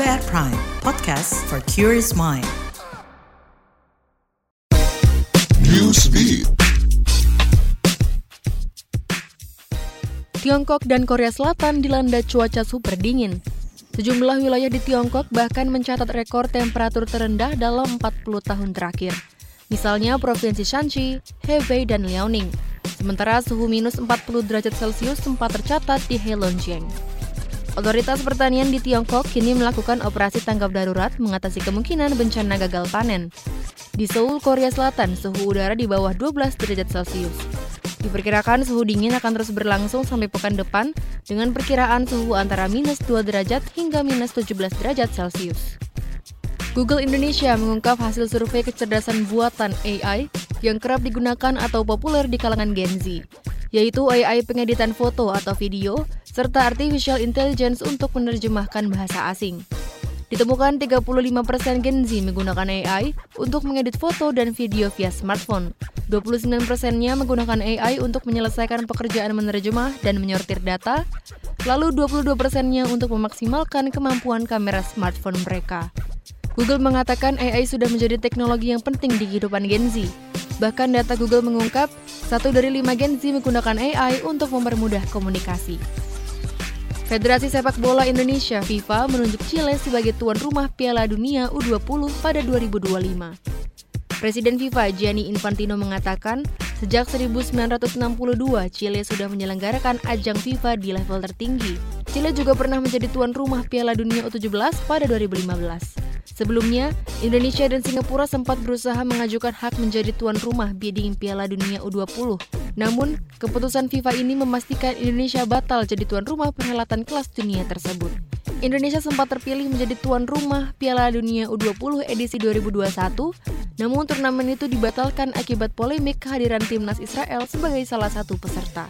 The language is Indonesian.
At Prime, podcast for curious mind. Newsbeat. Tiongkok dan Korea Selatan dilanda cuaca super dingin. Sejumlah wilayah di Tiongkok bahkan mencatat rekor temperatur terendah dalam 40 tahun terakhir. Misalnya Provinsi Shanxi, Hebei, dan Liaoning. Sementara suhu minus 40 derajat Celcius sempat tercatat di Heilongjiang. Otoritas pertanian di Tiongkok kini melakukan operasi tanggap darurat mengatasi kemungkinan bencana gagal panen. Di Seoul, Korea Selatan, suhu udara di bawah 12 derajat Celcius. Diperkirakan suhu dingin akan terus berlangsung sampai pekan depan dengan perkiraan suhu antara minus 2 derajat hingga minus 17 derajat Celcius. Google Indonesia mengungkap hasil survei kecerdasan buatan AI yang kerap digunakan atau populer di kalangan Gen Z, yaitu AI pengeditan foto atau video, serta artificial intelligence untuk menerjemahkan bahasa asing. Ditemukan 35% Gen Z menggunakan AI untuk mengedit foto dan video via smartphone. 29 persennya menggunakan AI untuk menyelesaikan pekerjaan menerjemah dan menyortir data, lalu 22 persennya untuk memaksimalkan kemampuan kamera smartphone mereka. Google mengatakan AI sudah menjadi teknologi yang penting di kehidupan Gen Z. Bahkan data Google mengungkap, satu dari lima Gen Z menggunakan AI untuk mempermudah komunikasi. Federasi Sepak Bola Indonesia FIFA menunjuk Chile sebagai tuan rumah Piala Dunia U20 pada 2025. Presiden FIFA Gianni Infantino mengatakan, sejak 1962 Chile sudah menyelenggarakan ajang FIFA di level tertinggi. Chile juga pernah menjadi tuan rumah Piala Dunia U17 pada 2015. Sebelumnya, Indonesia dan Singapura sempat berusaha mengajukan hak menjadi tuan rumah bidding Piala Dunia U20. Namun, keputusan FIFA ini memastikan Indonesia batal jadi tuan rumah perhelatan kelas dunia tersebut. Indonesia sempat terpilih menjadi tuan rumah Piala Dunia U20 edisi 2021, namun turnamen itu dibatalkan akibat polemik kehadiran timnas Israel sebagai salah satu peserta.